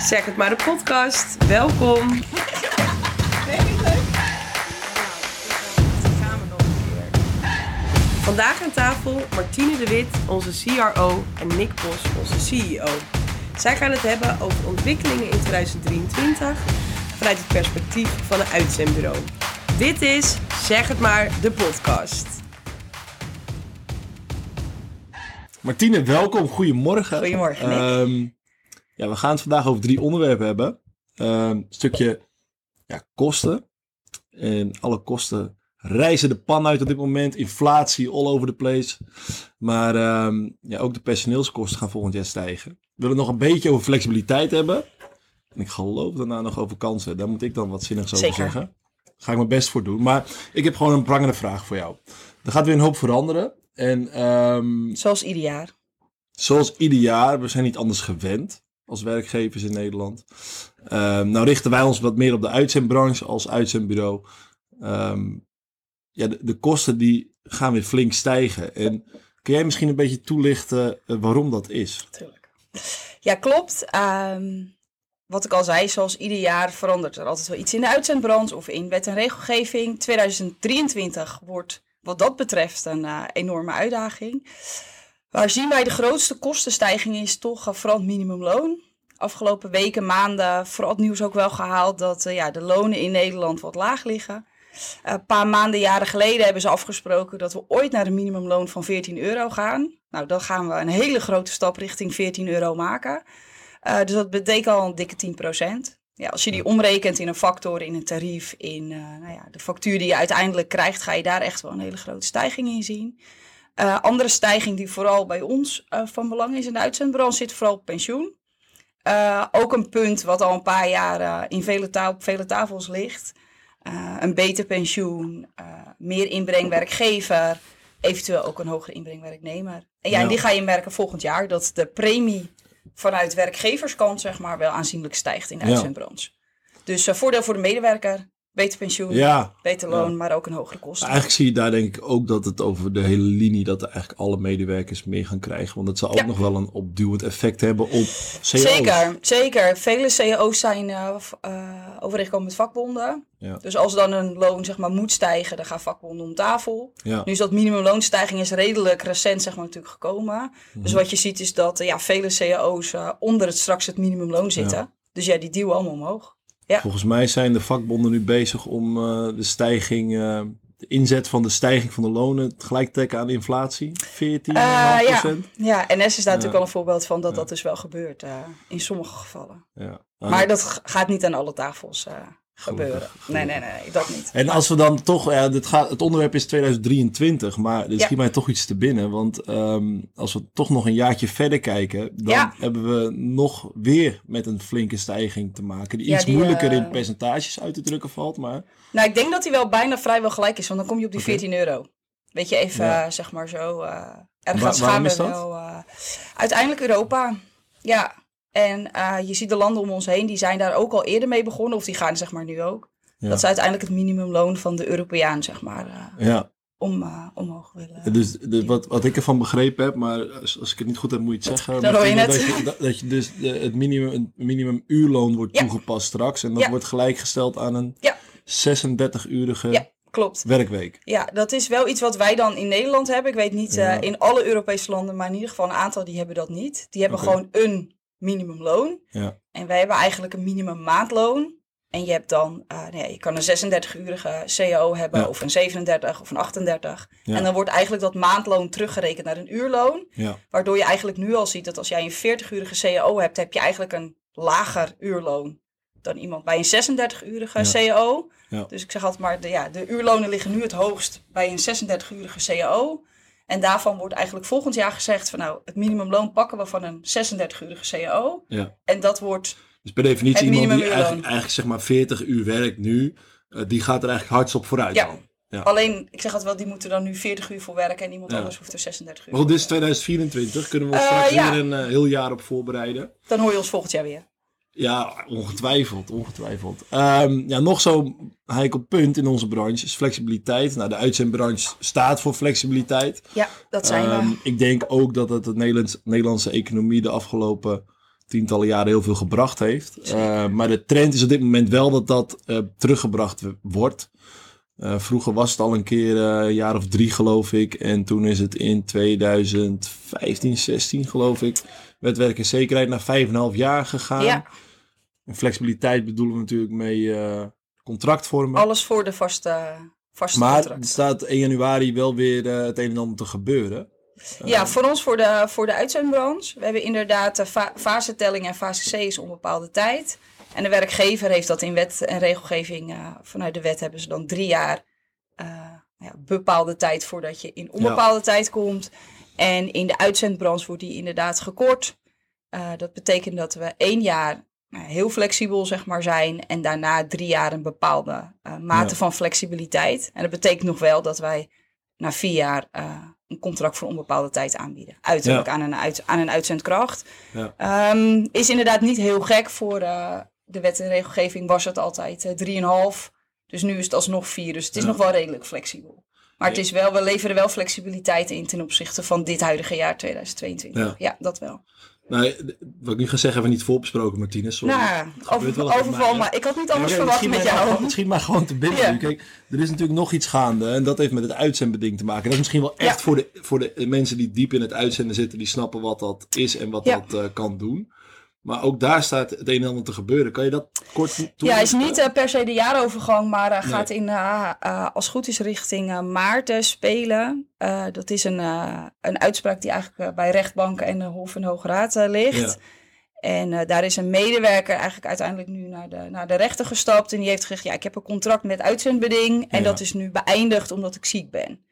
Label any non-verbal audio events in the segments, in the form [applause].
Zeg het maar de podcast. Welkom. Vandaag aan tafel Martine de Wit, onze CRO en Nick Bos, onze CEO. Zij gaan het hebben over ontwikkelingen in 2023 vanuit het perspectief van een uitzendbureau. Dit is Zeg het maar de podcast. Martine, welkom. Goedemorgen. Goedemorgen, Nick. Ehm, ja, we gaan het vandaag over drie onderwerpen hebben. Ehm, een stukje ja, kosten. En alle kosten reizen de pan uit op dit moment. Inflatie all over the place. Maar ehm, ja, ook de personeelskosten gaan volgend jaar stijgen. We willen nog een beetje over flexibiliteit hebben. En ik geloof daarna nog over kansen. Daar moet ik dan wat zinnigs over Zeker. zeggen. Daar ga ik mijn best voor doen. Maar ik heb gewoon een prangende vraag voor jou. Er gaat weer een hoop veranderen. En ehm, Zoals ieder jaar. Zoals ieder jaar, we zijn niet anders gewend als werkgevers in Nederland. Ehm, nou richten wij ons wat meer op de uitzendbranche als uitzendbureau. Ehm, ja, de, de kosten die gaan weer flink stijgen. En kun jij misschien een beetje toelichten eh, waarom dat is? Tuurlijk. Ja, klopt. Ehm, wat ik al zei, zoals ieder jaar verandert er altijd wel iets in de uitzendbranche of in wet en regelgeving. 2023 wordt wat dat betreft een eh, enorme uitdaging. Waar zien wij de grootste kostenstijging is toch vooral het minimumloon. Afgelopen weken, maanden, vooral het nieuws ook wel gehaald dat eh, ja, de lonen in Nederland wat laag liggen. Eh, Een paar maanden, jaren geleden hebben ze afgesproken dat we ooit naar een minimumloon van 14 euro gaan. Nou, dan gaan we een hele grote stap richting 14 euro maken. Eh, dus dat betekent al een dikke 10% Ja, als je die omrekent in een factor, in een tarief, in nou ja, de factuur die je uiteindelijk krijgt, ga je daar echt wel een hele grote stijging in zien. Eh, andere stijging die vooral bij ons eh, van belang is in de uitzendbranche zit vooral op pensioen. Eh, ook een punt wat al een paar jaar in vele ta- op vele tafels ligt. Een beter pensioen, meer inbreng werkgever, eventueel ook een hogere inbreng werknemer. En ja, Ja. en die ga je merken volgend jaar dat de premie vanuit werkgeverskant zeg maar wel aanzienlijk stijgt in de Ja. uitzendbranche. Dus voordeel voor de medewerker, beter pensioen, Ja, beter loon, Ja. maar ook een hogere kosten. eigenlijk zie je daar denk ik ook dat het over de hele linie, dat er eigenlijk alle medewerkers meer gaan krijgen. Want dat zal ook nog wel een opduwend effect hebben op CO's. Zeker, zeker. Vele cao's zijn eh, overeengekomen met vakbonden. Ja. Dus als dan een loon zeg maar, moet stijgen, dan gaan vakbonden om tafel. Ja. Nu is dat minimumloonstijging is redelijk recent zeg maar, natuurlijk gekomen. Mhm. Dus wat je ziet is dat eh, ja, vele cao's onder het straks het minimumloon zitten. Dus ja, die duwen allemaal omhoog. Volgens mij zijn de vakbonden nu bezig om eh, de stijging, eh, de inzet van de stijging van de lonen gelijk te trekken aan de inflatie. 14,5 Eh, ja. Ja, NS is daar natuurlijk wel een voorbeeld van dat dat dus wel gebeurt in sommige gevallen. Ja. Maar dat gaat niet aan alle tafels gebeuren. Nee, nee, nee, nee, dat niet. En als we dan toch, ja, dit gaat, het onderwerp is 2023, maar er Ja. schiet mij toch iets te binnen. Want ehm, als we toch nog een jaartje verder kijken, dan Ja. hebben we nog weer met een flinke stijging te maken. Die iets die, moeilijker eh, in percentages uit te drukken valt. Maar Nou, ik denk dat hij wel bijna vrijwel gelijk is, want dan kom je op die Oké. 14 euro. Weet je, even eh, zeg maar zo. eh er Wa- gaat wel. eh, uiteindelijk Europa. Ja. En eh, je ziet de landen om ons heen, die zijn daar ook al eerder mee begonnen, of die gaan zeg maar nu ook. Ja. Dat ze uiteindelijk het minimumloon van de Europeaan, zeg maar, eh, ja, om, eh, omhoog willen. dus de, wat, wat ik ervan begrepen heb, maar als, als ik het niet goed heb, moet je het zeggen. Je. Dat je, dat, dat je dus de, het minimum, het minimum uurloon wordt Ja. toegepast straks. En dat Ja. wordt gelijkgesteld aan een Ja. 36-urige Ja, klopt. werkweek. Ja, dat is wel iets wat wij dan in Nederland hebben. Ik weet niet in alle Europese landen, maar in ieder geval een aantal die hebben dat niet. Die hebben gewoon een minimumloon. Ja. En wij hebben eigenlijk een minimum maandloon. En je hebt dan, eh, nou ja, je kan een 36-urige CAO hebben, Ja. of een 37 of een 38. Ja. En dan wordt eigenlijk dat maandloon teruggerekend naar een uurloon. Ja. Waardoor je eigenlijk nu al ziet dat als jij een 40-urige CAO hebt, heb je eigenlijk een lager uurloon dan iemand bij een 36-urige Ja. CAO. Ja. Dus ik zeg altijd maar, de, ja, de uurlonen liggen nu het hoogst bij een 36-urige CAO. En daarvan wordt eigenlijk volgend jaar gezegd van nou, het minimumloon pakken we van een 36-urige CAO. Ja. En dat wordt Dus per definitie iemand die eigenlijk, eigenlijk zeg maar 40 uur werkt nu, eh, die gaat er eigenlijk hardst op vooruit Ja. dan. Ja. Alleen, ik zeg altijd wel, die moeten dan nu 40 uur voor werken en iemand Ja. anders hoeft er 36 uur Maar goed, dit is voor te 2024. Kunnen we ons Eh, straks ja. weer een eh, heel jaar op voorbereiden? Dan hoor je ons volgend jaar weer. Ja, ongetwijfeld, ongetwijfeld. Ehm, ja, nog zo'n heikel punt in onze branche is flexibiliteit. Nou, de uitzendbranche staat voor flexibiliteit. Ja, dat zijn Ehm, we. ik denk ook dat het de Nederlands, Nederlandse economie de afgelopen tientallen jaren heel veel gebracht heeft. Uh, maar de trend is op dit moment wel dat dat uh, teruggebracht wordt. Uh, vroeger was het al een keer een jaar of drie, geloof ik. En toen is het in 2015, 16, geloof ik, werd werk en zekerheid naar 5,5 jaar gegaan. Ja. En flexibiliteit bedoelen we natuurlijk mee contractvormen. Alles voor de vaste, vaste maar contract. er staat 1 januari wel weer het een en ander te gebeuren. Ja, voor ons, voor de, voor de uitzendbranche. We hebben inderdaad de fa fasetelling en fase C is onbepaalde tijd. En de werkgever heeft dat in wet en regelgeving, uh, vanuit de wet hebben ze dan drie jaar uh, ja, bepaalde tijd voordat je in onbepaalde ja. tijd komt. En in de uitzendbranche wordt die inderdaad gekort. Uh, dat betekent dat we één jaar heel flexibel zeg maar, zijn en daarna drie jaar een bepaalde mate ja. van flexibiliteit. En dat betekent nog wel dat wij na vier jaar een contract voor onbepaalde tijd aanbieden. Uiterlijk ja. aan, een uit, aan een uitzendkracht. Ja. Um, is inderdaad niet heel gek. Voor de wet en regelgeving was het altijd 3,5. Dus nu is het alsnog 4. Dus het is nog wel redelijk flexibel. Maar het is wel, we leveren wel flexibiliteit in ten opzichte van dit huidige jaar 2022. Ja, dat wel. Nou, wat ik nu ga zeggen hebben we niet voorbesproken, Martinez. Sorry. Nou, over, overval, maar ik had niet anders ja, verwacht met jou. Misschien maar gewoon te binnen. Ja. Kijk, er is natuurlijk nog iets gaande en dat heeft met het uitzendbeding te maken. Dat is misschien wel echt ja. voor, de, voor de mensen die diep in het uitzenden zitten, die snappen wat dat is en wat dat uh, kan doen. Maar ook daar staat het een en ander te gebeuren. Kan je dat kort? Ja, is niet uh, per se de jaarovergang, maar uh, nee. gaat in, uh, als goed is richting maart spelen. dat is een, een uitspraak die eigenlijk bij rechtbanken en de Hof en Hoge Raad ligt. Ja. En daar is een medewerker eigenlijk uiteindelijk nu naar de, naar de rechter gestapt. En die heeft gezegd, ja, ik heb een contract met uitzendbeding. En ja. dat is nu beëindigd omdat ik ziek ben.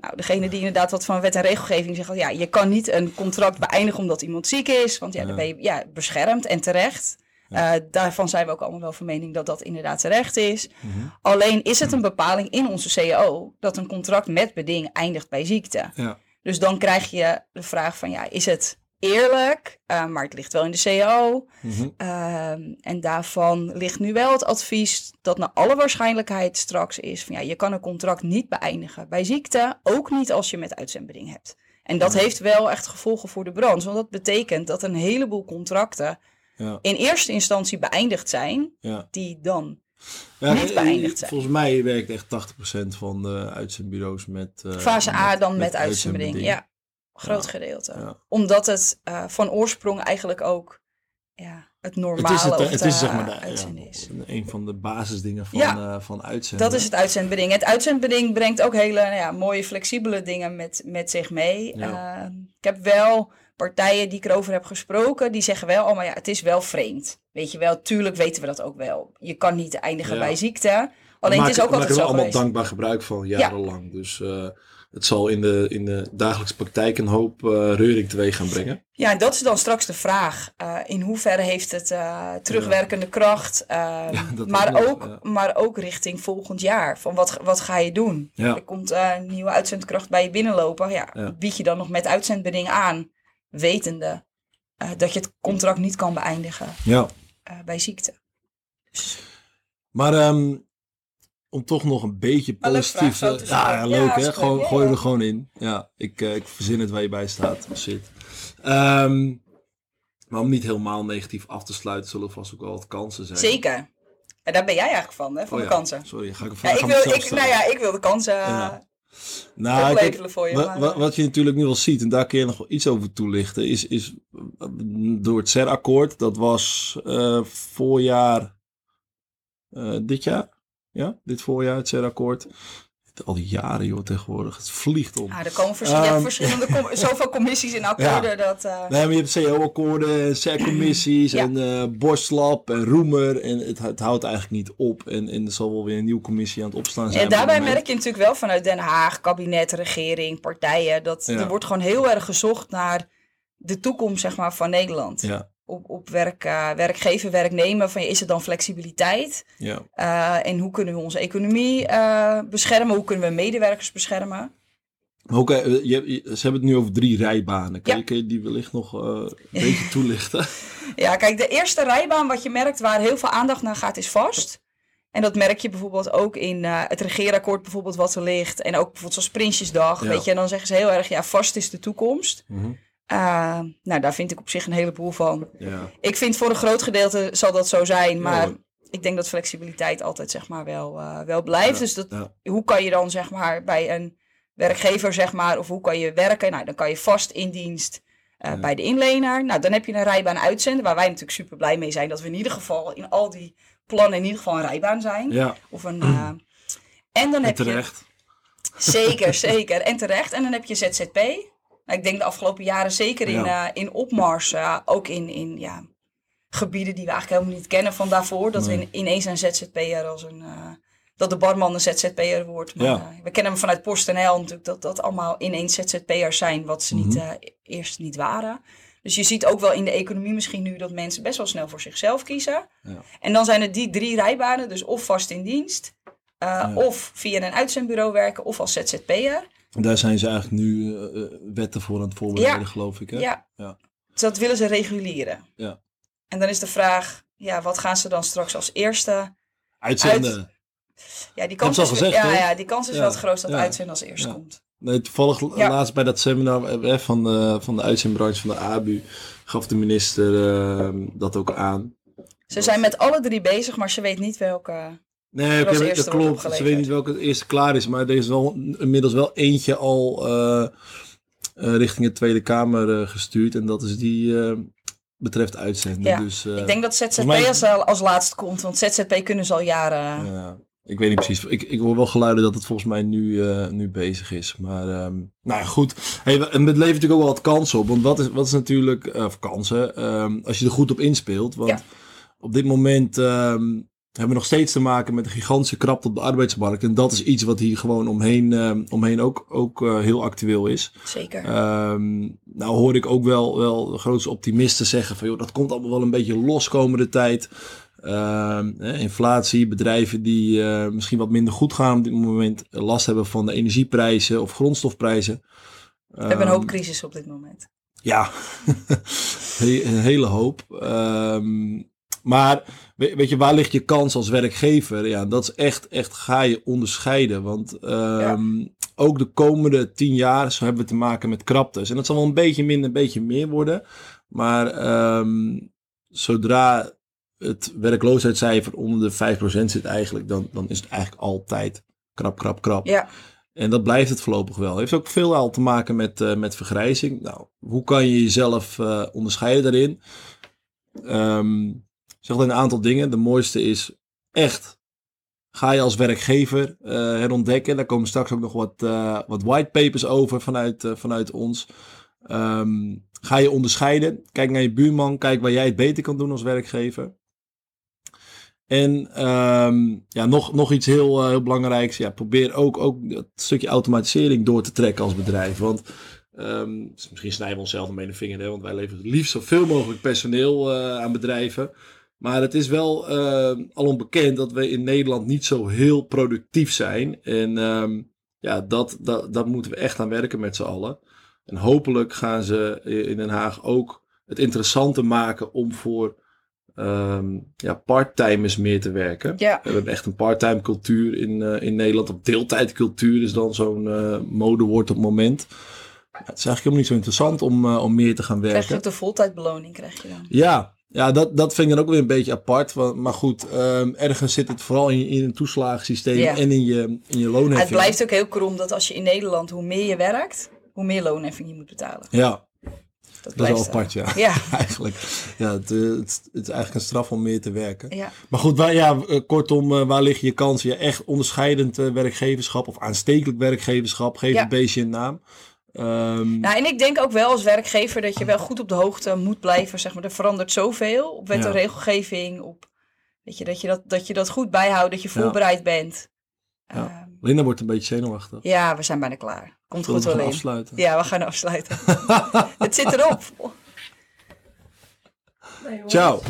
Nou, degene die inderdaad wat van wet en regelgeving zegt, ja, je kan niet een contract beëindigen omdat iemand ziek is, want ja, dan ben je ja, beschermd en terecht. Uh, daarvan zijn we ook allemaal wel van mening dat dat inderdaad terecht is. Mm -hmm. Alleen is het een bepaling in onze CAO dat een contract met beding eindigt bij ziekte. Ja. Dus dan krijg je de vraag van, ja, is het eerlijk, uh, maar het ligt wel in de CAO. Mm -hmm. uh, en daarvan ligt nu wel het advies dat naar alle waarschijnlijkheid straks is van ja, je kan een contract niet beëindigen bij ziekte, ook niet als je met uitzendbeding hebt. En dat ja. heeft wel echt gevolgen voor de branche, want dat betekent dat een heleboel contracten ja. in eerste instantie beëindigd zijn, ja. die dan niet beëindigd zijn. Volgens mij werkt echt 80% van de uitzendbureaus met... Uh, Fase A dan met, met uitzendbeding, ja. Groot ja, gedeelte. Ja. Omdat het uh, van oorsprong eigenlijk ook ja, het normale het is, het, het is, zeg maar, de, uitzenden is. Een van de basisdingen van, uh, van uitzenden. Dat is het uitzendbeding. Het uitzendbeding brengt ook hele nou ja, mooie flexibele dingen met, met zich mee. Uh, ik heb wel partijen die ik erover heb gesproken, die zeggen wel, oh maar ja, het is wel vreemd. Weet je wel, tuurlijk weten we dat ook wel. Je kan niet eindigen bij ziekte. Alleen maak, het is ook altijd zo allemaal geweest. dankbaar gebruik van jarenlang. Dus het zal in de, in de dagelijkse praktijk een hoop uh, reuring teweeg gaan brengen. Ja, en dat is dan straks de vraag. Uh, in hoeverre heeft het uh, terugwerkende ja. kracht? [laughs] Ja, maar, ook, maar ook richting volgend jaar. Van wat, wat ga je doen? Er komt een nieuwe uitzendkracht bij je binnenlopen. Ja, Bied je dan nog met uitzendbeding aan, wetende dat je het contract niet kan beëindigen bij ziekte. Dus. Maar um, om toch nog een beetje positief te ja, ja, leuk ja, hè? Gewoon, ja, gooi er gewoon in. Ja, ik, uh, ik verzin het waar je bij staat. Shit. Um, maar om niet helemaal negatief af te sluiten, zullen er vast ook wel wat kansen zijn. Zeker. En daar ben jij eigenlijk van, hè? Van oh, de kansen. Sorry, ga ik, ja, ik, wil, ik, nou ja, ik wil de kansen uh, nou, kijk, voor je. Wat, je natuurlijk nu wel ziet, en daar kun je nog wel iets over toelichten, is, is door het CER-akkoord, dat was uh, voorjaar dit jaar ja, dit voorjaar, het CER-akkoord. Al die jaren, joh, tegenwoordig. Het vliegt om. Ja, er komen vers um, verschillende com [laughs] zoveel commissies in akkoorden. Ja. Dat, uh... Nee, maar je hebt CO-akkoorden, CER-commissies ja. en uh, en Roemer. En het, het, houdt eigenlijk niet op. En, en er zal wel weer een nieuwe commissie aan het opstaan zijn. En daarbij merk je natuurlijk wel vanuit Den Haag, kabinet, regering, partijen. Dat er wordt gewoon heel erg gezocht naar de toekomst zeg maar, van Nederland. Ja op, op werk, uh, werkgever, werknemer, van is het dan flexibiliteit? Ja. Uh, en hoe kunnen we onze economie uh, beschermen? Hoe kunnen we medewerkers beschermen? Oké, okay, ze hebben het nu over drie rijbanen. Kan, ja. je, kun je die wellicht nog een beetje [laughs] toelichten? ja, kijk, de eerste rijbaan wat je merkt waar heel veel aandacht naar gaat is vast. En dat merk je bijvoorbeeld ook in het regeerakkoord bijvoorbeeld wat er ligt. En ook bijvoorbeeld zoals Prinsjesdag, ja. weet je. En dan zeggen ze heel erg, ja, vast is de toekomst. Mm -hmm. Uh, nou, daar vind ik op zich een heleboel van. Ja. Ik vind voor een groot gedeelte zal dat zo zijn, maar ik denk dat flexibiliteit altijd zeg maar wel, uh, wel blijft. Ja, Dus dat, hoe kan je dan zeg maar bij een werkgever zeg maar, of hoe kan je werken? Nou, dan kan je vast in dienst uh, Ja. bij de inlener. Nou, dan heb je een rijbaan uitzenden, waar wij natuurlijk super blij mee zijn dat we in ieder geval in al die plannen in ieder geval een rijbaan zijn. Of een, en dan en heb je terecht. Zeker, zeker. En terecht. En dan heb je ZZP. Nou, ik denk de afgelopen jaren zeker in, Ja. eh, in opmars. ook in, in ja, gebieden die we eigenlijk helemaal niet kennen van daarvoor. Dat Nee. we in- ineens een ZZP'er als een... eh, dat de barman een ZZP'er wordt. Maar Ja. eh, we kennen hem vanuit PostNL natuurlijk. Dat dat allemaal ineens ZZP'ers zijn. Wat ze niet, Mhm. eerst niet waren. Dus je ziet ook wel in de economie misschien nu dat mensen best wel snel voor zichzelf kiezen. Ja. En dan zijn het die drie rijbanen. Dus of vast in dienst. Of via een uitzendbureau werken. Of als ZZP'er. Daar zijn ze eigenlijk nu eh, eh, wetten voor aan het voorbereiden, Ja. geloof ik. Hè? Ja. Ja. Dus dat willen ze reguleren. Ja. En dan is de vraag, ja, wat gaan ze dan straks als eerste? Uitzenden. Ja, die kans is, gezegd, ja, ja, die kans is wel het grootst dat uitzenden als eerste komt. Nee, toevallig laatst bij dat seminar eh, van de, van de uitzendbranche van de ABU gaf de minister eh, dat ook aan. Ze zijn met alle drie bezig, maar ze weet niet welke. Nee, dat klopt. Ze weet niet welke het eerste klaar is, maar er is wel inmiddels wel eentje al eh, eh, richting de Tweede Kamer eh, gestuurd. En dat is die eh, betreft uitzenden. Ja, Dus, eh, ik denk dat ZZP mij- als, als laatst komt, want ZZP kunnen ze al jaren. Ja, ik weet niet precies. Ik, ik hoor wel geluiden dat het volgens mij nu, eh, nu bezig is. Maar ehm, nou ja, goed. Hey, en het levert natuurlijk ook wel wat kansen op. Want wat is, wat is natuurlijk, eh, of kansen, ehm, als je er goed op inspeelt. Want Ja. op dit moment ehm, hebben we nog steeds te maken met een gigantische krapte op de arbeidsmarkt. En dat is iets wat hier gewoon omheen, ehm, omheen ook, ook eh, heel actueel is. Zeker. Ehm, nou hoor ik ook wel, wel de grootste optimisten zeggen van joh, dat komt allemaal wel een beetje los komende tijd. Ehm, inflatie, bedrijven die eh, misschien wat minder goed gaan op dit moment, eh, last hebben van de energieprijzen of grondstofprijzen. we hebben een Ehm, hoop crisis op dit moment. ja, [laughs] een hele hoop. Ehm, maar we- weet je, waar ligt je kans als werkgever? Ja, dat is echt, echt ga je onderscheiden. Want ehm, ook de komende tien jaar zo hebben we te maken met kraptes. En dat zal wel een beetje minder, een beetje meer worden. Maar ehm, zodra het werkloosheidscijfer onder de 5% zit eigenlijk, dan, dan is het eigenlijk altijd krap, krap, krap. Ja, En dat blijft het voorlopig wel. Heeft ook veel al te maken met, eh, met vergrijzing. Nou, hoe kan je jezelf eh, onderscheiden daarin? Ehm, ik zeg een aantal dingen. De mooiste is echt. Ga je als werkgever eh, herontdekken. Daar komen straks ook nog wat, eh, wat whitepapers over vanuit, eh, vanuit ons. Ehm, ga je onderscheiden. Kijk naar je buurman. Kijk waar jij het beter kan doen als werkgever. En ehm, ja, nog, nog iets heel, heel belangrijks. Ja, probeer ook, ook het stukje automatisering door te trekken als bedrijf. Want ehm, misschien snijden we onszelf ermee de vinger. Hè, want wij leveren het liefst zoveel mogelijk personeel aan bedrijven. Maar het is wel eh, al onbekend dat we in Nederland niet zo heel productief zijn. En ehm, ja, dat, dat, dat moeten we echt aan werken met z'n allen. En hopelijk gaan ze in Den Haag ook het interessanter maken om voor ehm ja, parttimers meer te werken. ja. We hebben echt een parttime cultuur in, eh, in Nederland. Op deeltijdcultuur is dan zo'n eh, modewoord op het moment. Ja, het is eigenlijk helemaal niet zo interessant om, om meer te gaan Krijg je werken. ook de voltijdbeloning, krijg je dan. Ja, ja dat, dat vind ik dan ook weer een beetje apart. Want, maar goed, ehm, ergens zit het vooral in, in een toeslagensysteem Ja. en in je, in je loonheffing. Het blijft ook heel krom dat als je in Nederland, hoe meer je werkt, hoe meer loonheffing je moet betalen. Ja, Dat, dat is wel apart, ja. Ja, [laughs] Eigenlijk. Ja, het, eh, het, het is eigenlijk een straf om meer te werken. ja. Maar goed, waar, ja, eh, kortom, eh, waar liggen je kansen? Ja, echt onderscheidend werkgeverschap of aanstekelijk werkgeverschap. Geef Ja. het beestje een naam. Ehm, Nou, en ik denk ook wel als werkgever dat je wel goed op de hoogte moet blijven. Zeg maar, er verandert zoveel op wet en Ja. regelgeving. Op, weet je, dat, je dat, dat je dat goed bijhoudt, dat je Ja. voorbereid bent. Ja. Ja. Linda wordt een beetje zenuwachtig. ja, we zijn bijna klaar. Komt Zullen goed we wel gaan in. afsluiten? Ja, we gaan afsluiten. [laughs] Het zit erop. Nee. Ciao.